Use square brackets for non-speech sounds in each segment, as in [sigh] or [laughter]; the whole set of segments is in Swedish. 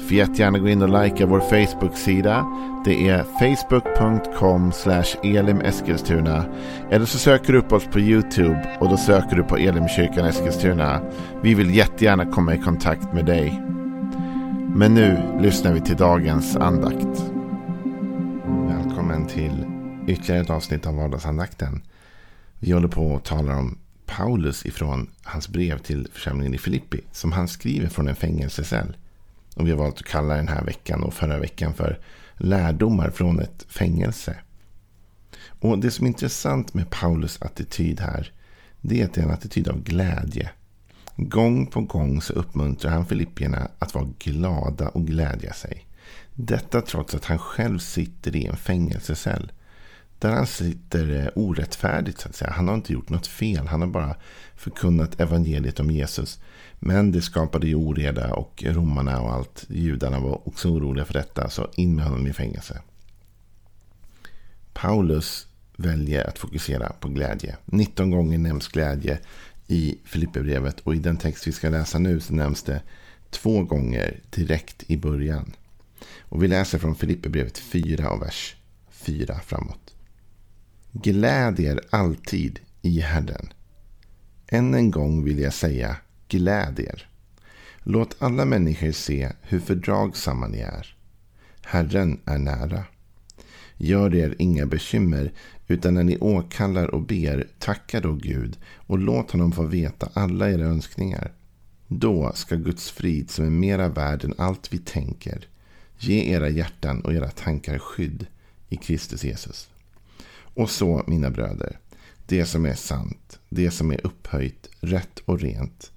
Får jättegärna gå in och likea vår Facebook-sida. Det är facebook.com elimeskilstuna. Eller så söker du upp oss på YouTube och då söker du på Elimkyrkan Eskilstuna. Vi vill jättegärna komma i kontakt med dig. Men nu lyssnar vi till dagens andakt. Välkommen till ytterligare ett avsnitt av vardagsandakten. Vi håller på och talar om Paulus ifrån hans brev till församlingen i Filippi. Som han skriver från en fängelsecell. Och vi har valt att kalla den här veckan och förra veckan för lärdomar från ett fängelse. Och det som är intressant med Paulus attityd här, det är att det är en attityd av glädje. Gång på gång så uppmuntrar han Filippierna att vara glada och glädja sig. Detta trots att han själv sitter i en fängelsecell. Där han sitter eh, orättfärdigt så att säga. Han har inte gjort något fel. Han har bara förkunnat evangeliet om Jesus. Men det skapade ju oreda och romarna och allt. Judarna var också oroliga för detta. Så in med honom i fängelse. Paulus väljer att fokusera på glädje. 19 gånger nämns glädje i Filipperbrevet. Och i den text vi ska läsa nu så nämns det två gånger direkt i början. Och vi läser från Filipperbrevet 4 och vers 4 framåt. Gläd er alltid i Herren. Än en gång vill jag säga gläd er. Låt alla människor se hur fördragsamma ni är. Herren är nära. Gör er inga bekymmer, utan när ni åkallar och ber, tacka då Gud och låt honom få veta alla era önskningar. Då ska Guds frid som är mera värd än allt vi tänker ge era hjärtan och era tankar skydd i Kristus Jesus. Och så, mina bröder, det som är sant, det som är upphöjt, rätt och rent,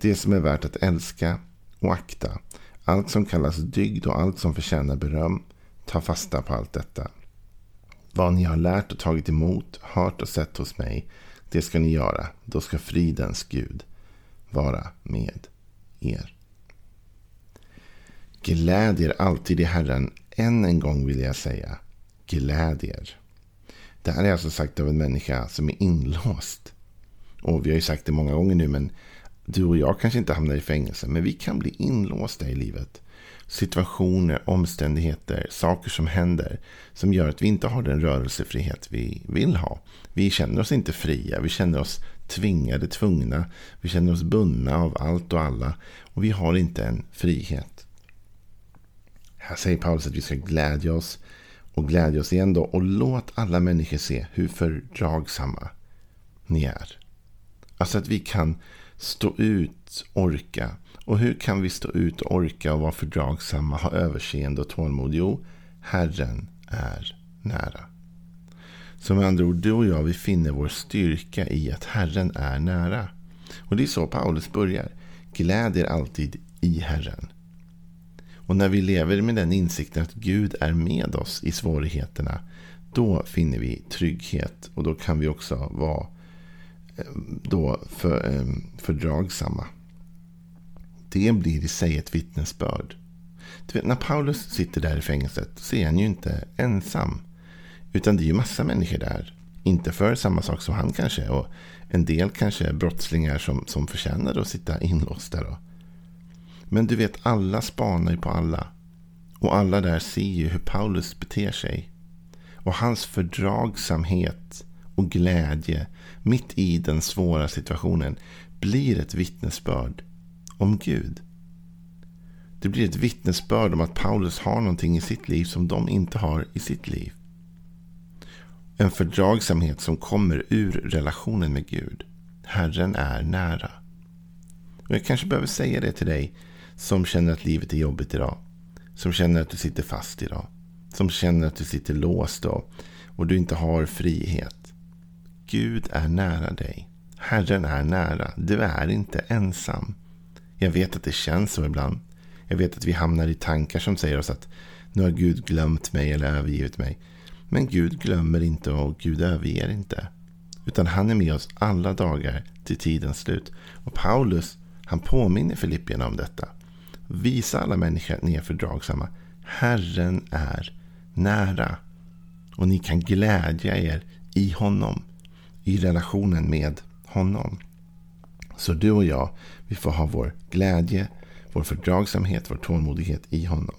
det som är värt att älska och akta, allt som kallas dygd och allt som förtjänar beröm, ta fasta på allt detta. Vad ni har lärt och tagit emot, hört och sett hos mig, det ska ni göra. Då ska fridens Gud vara med er. Gläd er alltid i Herren. Än en gång vill jag säga, gläd er. Det här är alltså sagt av en människa som är inlåst. Och vi har ju sagt det många gånger nu, men du och jag kanske inte hamnar i fängelse. Men vi kan bli inlåsta i livet. Situationer, omständigheter, saker som händer. Som gör att vi inte har den rörelsefrihet vi vill ha. Vi känner oss inte fria. Vi känner oss tvingade, tvungna. Vi känner oss bundna av allt och alla. Och vi har inte en frihet. Här säger Paulus att vi ska glädja oss och glädja oss igen då. Och låt alla människor se hur fördragsamma ni är. Alltså att vi kan stå ut, orka. Och hur kan vi stå ut och orka och vara fördragsamma, ha överseende och tålmod? Jo, Herren är nära. Så med andra ord, du och jag, vi finner vår styrka i att Herren är nära. Och det är så Paulus börjar. Gläd er alltid i Herren. Och när vi lever med den insikten att Gud är med oss i svårigheterna. Då finner vi trygghet. Och då kan vi också vara eh, då för, eh, fördragsamma. Det blir i sig ett vittnesbörd. Du vet, när Paulus sitter där i fängelset så är han ju inte ensam. Utan det är ju massa människor där. Inte för samma sak som han kanske. Och en del kanske är brottslingar som, som förtjänar att sitta inlåsta. Då. Men du vet, alla spanar ju på alla. Och alla där ser ju hur Paulus beter sig. Och hans fördragsamhet och glädje mitt i den svåra situationen blir ett vittnesbörd om Gud. Det blir ett vittnesbörd om att Paulus har någonting i sitt liv som de inte har i sitt liv. En fördragsamhet som kommer ur relationen med Gud. Herren är nära. Och jag kanske behöver säga det till dig som känner att livet är jobbigt idag. Som känner att du sitter fast idag. Som känner att du sitter låst då. Och du inte har frihet. Gud är nära dig. Herren är nära. Du är inte ensam. Jag vet att det känns så ibland. Jag vet att vi hamnar i tankar som säger oss att nu har Gud glömt mig eller övergivit mig. Men Gud glömmer inte och Gud överger inte. Utan han är med oss alla dagar till tidens slut. Och Paulus, han påminner Filippierna om detta. Visa alla människor att ni är fördragsamma. Herren är nära. Och ni kan glädja er i honom. I relationen med honom. Så du och jag, vi får ha vår glädje, vår fördragsamhet, vår tålmodighet i honom.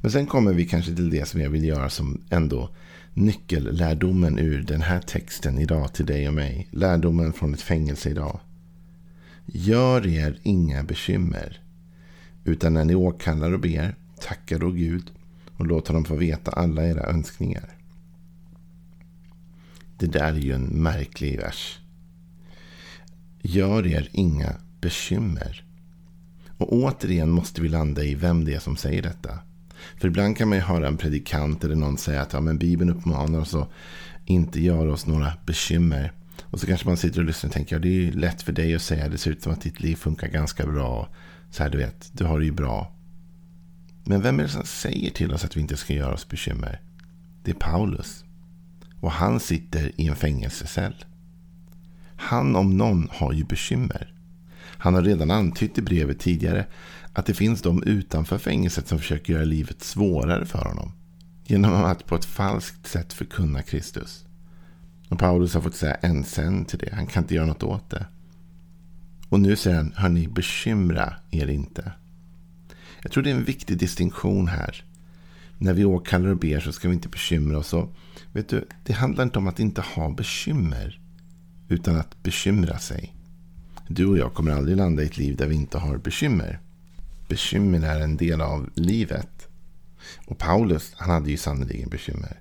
Men sen kommer vi kanske till det som jag vill göra som ändå nyckellärdomen ur den här texten idag till dig och mig. Lärdomen från ett fängelse idag. Gör er inga bekymmer. Utan när ni åkallar och ber, tackar då Gud och låt honom få veta alla era önskningar. Det där är ju en märklig vers. Gör er inga bekymmer. Och återigen måste vi landa i vem det är som säger detta. För ibland kan man ju höra en predikant eller någon säga att ja, men Bibeln uppmanar oss att inte göra oss några bekymmer. Och så kanske man sitter och lyssnar och tänker, ja det är ju lätt för dig att säga, det ser ut som att ditt liv funkar ganska bra. Så här du vet, du har det ju bra. Men vem är det som säger till oss att vi inte ska göra oss bekymmer? Det är Paulus. Och han sitter i en fängelsecell. Han om någon har ju bekymmer. Han har redan antytt i brevet tidigare att det finns de utanför fängelset som försöker göra livet svårare för honom. Genom att på ett falskt sätt förkunna Kristus. Och Paulus har fått säga ensam till det. Han kan inte göra något åt det. Och nu säger han, hörni, bekymra er inte. Jag tror det är en viktig distinktion här. När vi åkallar och ber så ska vi inte bekymra oss. Och, vet du, det handlar inte om att inte ha bekymmer. Utan att bekymra sig. Du och jag kommer aldrig landa i ett liv där vi inte har bekymmer. Bekymmer är en del av livet. Och Paulus, han hade ju sannerligen bekymmer.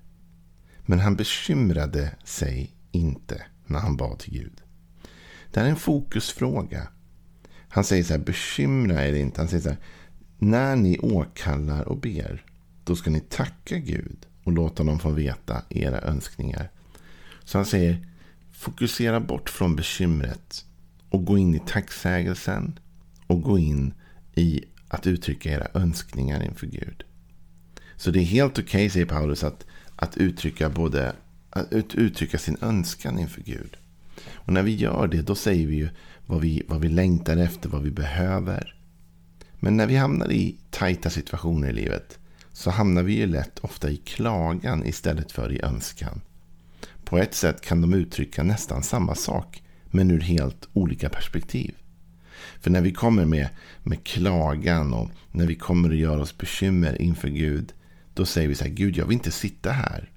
Men han bekymrade sig inte när han bad till Gud. Det här är en fokusfråga. Han säger så här, bekymra er inte. Han säger så här, när ni åkallar och ber, då ska ni tacka Gud och låta honom få veta era önskningar. Så han säger, fokusera bort från bekymret och gå in i tacksägelsen och gå in i att uttrycka era önskningar inför Gud. Så det är helt okej, okay, säger Paulus, att, att uttrycka både att uttrycka sin önskan inför Gud. Och när vi gör det, då säger vi ju vad vi, vad vi längtar efter, vad vi behöver. Men när vi hamnar i tajta situationer i livet så hamnar vi ju lätt ofta i klagan istället för i önskan. På ett sätt kan de uttrycka nästan samma sak, men ur helt olika perspektiv. För när vi kommer med, med klagan och när vi kommer att göra oss bekymmer inför Gud. Då säger vi så här, Gud jag vill inte sitta här.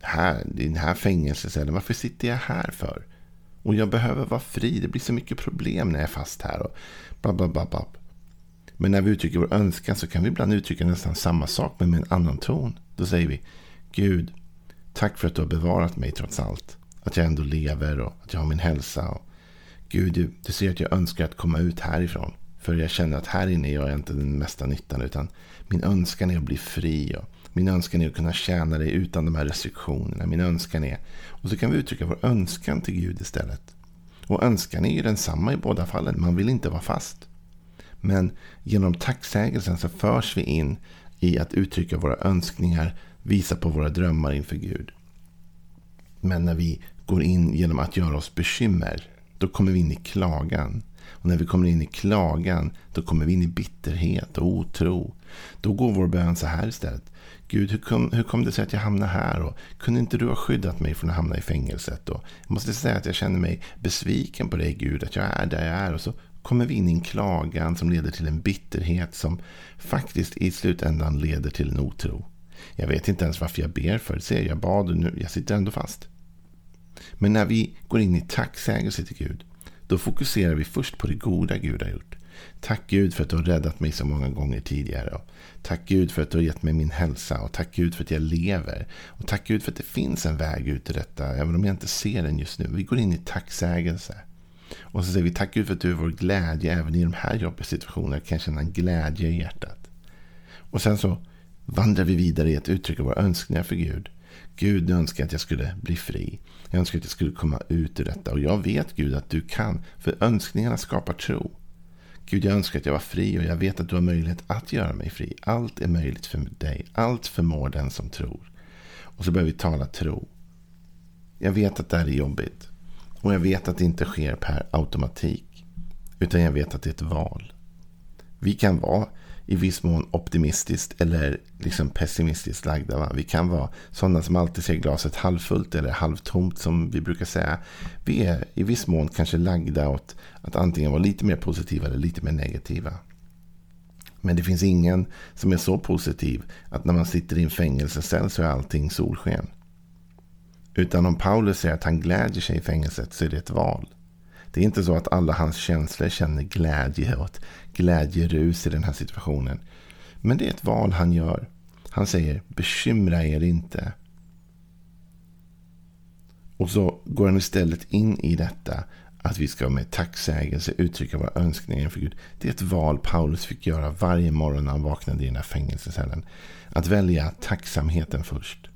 Här, i den här fängelsecellen. Varför sitter jag här för? Och jag behöver vara fri. Det blir så mycket problem när jag är fast här. Och bla, bla, bla, bla. Men när vi uttrycker vår önskan så kan vi ibland uttrycka nästan samma sak men med en annan ton. Då säger vi Gud, tack för att du har bevarat mig trots allt. Att jag ändå lever och att jag har min hälsa. Och Gud, du, du ser att jag önskar att komma ut härifrån. För jag känner att här inne gör jag inte den mesta nyttan. Utan min önskan är att bli fri. Och min önskan är att kunna tjäna dig utan de här restriktionerna. Min önskan är... Och så kan vi uttrycka vår önskan till Gud istället. Och önskan är ju densamma i båda fallen. Man vill inte vara fast. Men genom tacksägelsen så förs vi in i att uttrycka våra önskningar, visa på våra drömmar inför Gud. Men när vi går in genom att göra oss bekymmer, då kommer vi in i klagan. Och när vi kommer in i klagan, då kommer vi in i bitterhet och otro. Då går vår bön så här istället. Gud, hur kom, hur kom det sig att jag hamnade här? Och kunde inte du ha skyddat mig från att hamna i fängelset? Och jag måste säga att jag känner mig besviken på dig, Gud, att jag är där jag är. Och så kommer vi in i en klagan som leder till en bitterhet som faktiskt i slutändan leder till en otro. Jag vet inte ens varför jag ber för det. Jag bad och nu, jag sitter ändå fast. Men när vi går in i tacksägelse till Gud, då fokuserar vi först på det goda Gud har gjort. Tack Gud för att du har räddat mig så många gånger tidigare. Tack Gud för att du har gett mig min hälsa. Och tack Gud för att jag lever. Och tack Gud för att det finns en väg ut ur detta. Även om jag inte ser den just nu. Vi går in i tacksägelse. Och så säger vi tack Gud för att du är vår glädje. Även i de här jobbiga situationerna kan jag känna en glädje i hjärtat. Och sen så vandrar vi vidare i att uttrycka våra önskningar för Gud. Gud, önskar att jag skulle bli fri. Jag önskar att jag skulle komma ut ur detta. Och jag vet Gud att du kan. För önskningarna skapar tro. Gud, jag önskar att jag var fri och jag vet att du har möjlighet att göra mig fri. Allt är möjligt för dig. Allt förmår den som tror. Och så börjar vi tala tro. Jag vet att det här är jobbigt. Och jag vet att det inte sker per automatik. Utan jag vet att det är ett val. Vi kan vara i viss mån optimistiskt eller liksom pessimistiskt lagda. Va? Vi kan vara sådana som alltid ser glaset halvfullt eller halvtomt som vi brukar säga. Vi är i viss mån kanske lagda åt att antingen vara lite mer positiva eller lite mer negativa. Men det finns ingen som är så positiv att när man sitter i en fängelsecell så är allting solsken. Utan om Paulus säger att han glädjer sig i fängelset så är det ett val. Det är inte så att alla hans känslor känner glädje och glädjerus i den här situationen. Men det är ett val han gör. Han säger bekymra er inte. Och så går han istället in i detta att vi ska med tacksägelse uttrycka våra önskningar inför Gud. Det är ett val Paulus fick göra varje morgon när han vaknade i den här fängelsecellen. Att välja tacksamheten först.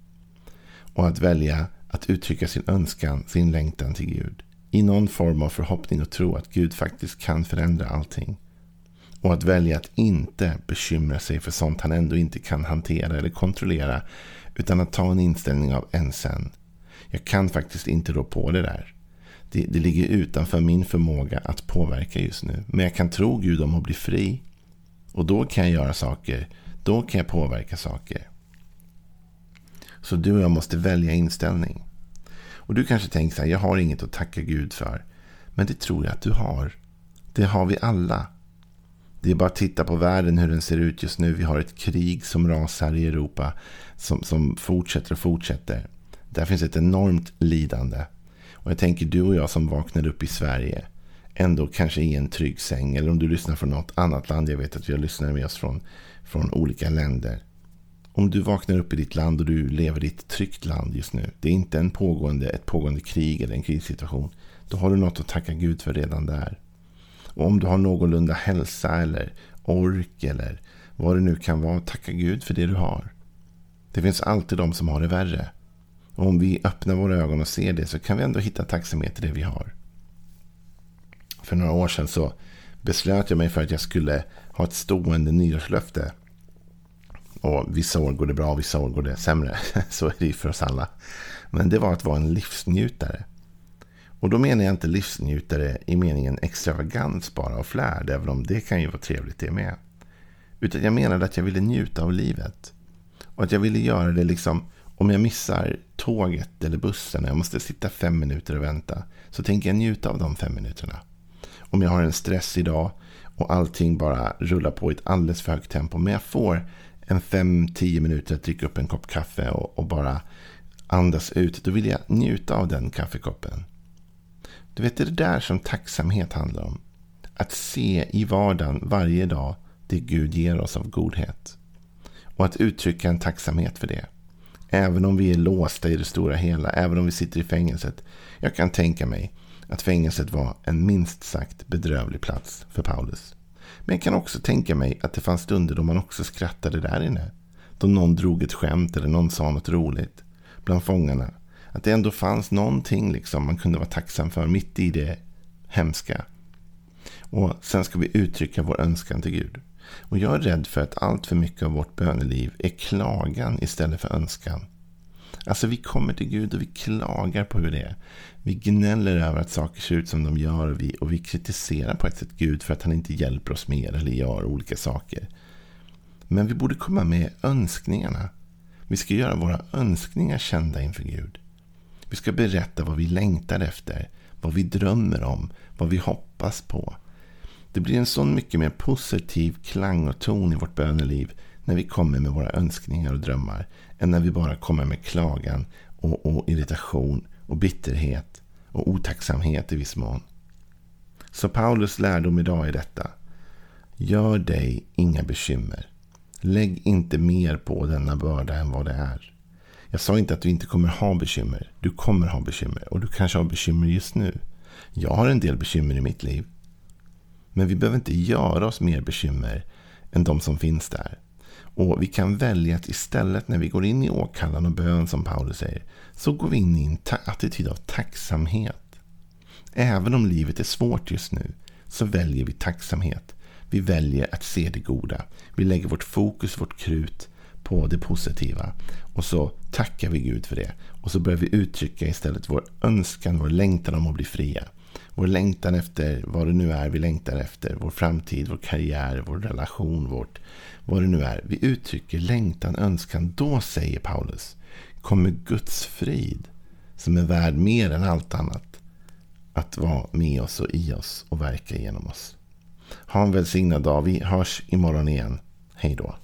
Och att välja att uttrycka sin önskan, sin längtan till Gud. I någon form av förhoppning och tro att Gud faktiskt kan förändra allting. Och att välja att inte bekymra sig för sånt han ändå inte kan hantera eller kontrollera. Utan att ta en inställning av en sen. Jag kan faktiskt inte rå på det där. Det, det ligger utanför min förmåga att påverka just nu. Men jag kan tro Gud om att bli fri. Och då kan jag göra saker. Då kan jag påverka saker. Så du och jag måste välja inställning. Och du kanske tänker så här, jag har inget att tacka Gud för. Men det tror jag att du har. Det har vi alla. Det är bara att titta på världen hur den ser ut just nu. Vi har ett krig som rasar i Europa. Som, som fortsätter och fortsätter. Där finns ett enormt lidande. Och jag tänker du och jag som vaknar upp i Sverige. Ändå kanske i en trygg säng. Eller om du lyssnar från något annat land. Jag vet att vi har lyssnare med oss från, från olika länder. Om du vaknar upp i ditt land och du lever i ett tryggt land just nu. Det är inte en pågående, ett pågående krig eller en krissituation. Då har du något att tacka Gud för redan där. Och om du har någorlunda hälsa eller ork eller vad det nu kan vara. Tacka Gud för det du har. Det finns alltid de som har det värre. Och om vi öppnar våra ögon och ser det så kan vi ändå hitta tacksamhet i det vi har. För några år sedan så beslöt jag mig för att jag skulle ha ett stående nyårslöfte. Och vissa år går det bra, vissa år går det sämre. [laughs] Så är det ju för oss alla. Men det var att vara en livsnjutare. Och då menar jag inte livsnjutare i meningen extravagans bara och flärd, även om det kan ju vara trevligt det med. Utan jag menade att jag ville njuta av livet. Och att jag ville göra det liksom, om jag missar tåget eller bussen och jag måste sitta fem minuter och vänta, så tänker jag njuta av de fem minuterna. Om jag har en stressig dag och allting bara rullar på i ett alldeles för högt tempo, men jag får en fem, tio minuter att dricka upp en kopp kaffe och, och bara andas ut, då vill jag njuta av den kaffekoppen. Du vet, det är det där som tacksamhet handlar om. Att se i vardagen varje dag det Gud ger oss av godhet. Och att uttrycka en tacksamhet för det. Även om vi är låsta i det stora hela, även om vi sitter i fängelset. Jag kan tänka mig att fängelset var en minst sagt bedrövlig plats för Paulus. Men jag kan också tänka mig att det fanns stunder då man också skrattade där inne. Då någon drog ett skämt eller någon sa något roligt. Bland fångarna. Att det ändå fanns någonting liksom man kunde vara tacksam för mitt i det hemska. Och sen ska vi uttrycka vår önskan till Gud. Och jag är rädd för att allt för mycket av vårt böneliv är klagan istället för önskan. Alltså vi kommer till Gud och vi klagar på hur det är. Vi gnäller över att saker ser ut som de gör och vi, och vi kritiserar på ett sätt Gud för att han inte hjälper oss mer eller gör olika saker. Men vi borde komma med önskningarna. Vi ska göra våra önskningar kända inför Gud. Vi ska berätta vad vi längtar efter, vad vi drömmer om, vad vi hoppas på. Det blir en sån mycket mer positiv klang och ton i vårt böneliv när vi kommer med våra önskningar och drömmar än när vi bara kommer med klagan och, och irritation och bitterhet och otacksamhet i viss mån. Så Paulus lärdom idag är detta. Gör dig inga bekymmer. Lägg inte mer på denna börda än vad det är. Jag sa inte att du inte kommer ha bekymmer. Du kommer ha bekymmer. Och du kanske har bekymmer just nu. Jag har en del bekymmer i mitt liv. Men vi behöver inte göra oss mer bekymmer än de som finns där. Och vi kan välja att istället när vi går in i åkallan och bön som Paulus säger. Så går vi in i en attityd av tacksamhet. Även om livet är svårt just nu. Så väljer vi tacksamhet. Vi väljer att se det goda. Vi lägger vårt fokus, vårt krut på det positiva. Och så tackar vi Gud för det. Och så börjar vi uttrycka istället vår önskan, vår längtan om att bli fria. Vår längtan efter vad det nu är vi längtar efter. Vår framtid, vår karriär, vår relation, vårt, vad det nu är. Vi uttrycker längtan, önskan. Då säger Paulus, kommer Guds frid som är värd mer än allt annat att vara med oss och i oss och verka genom oss. Ha en välsignad dag. Vi hörs imorgon igen. Hej då.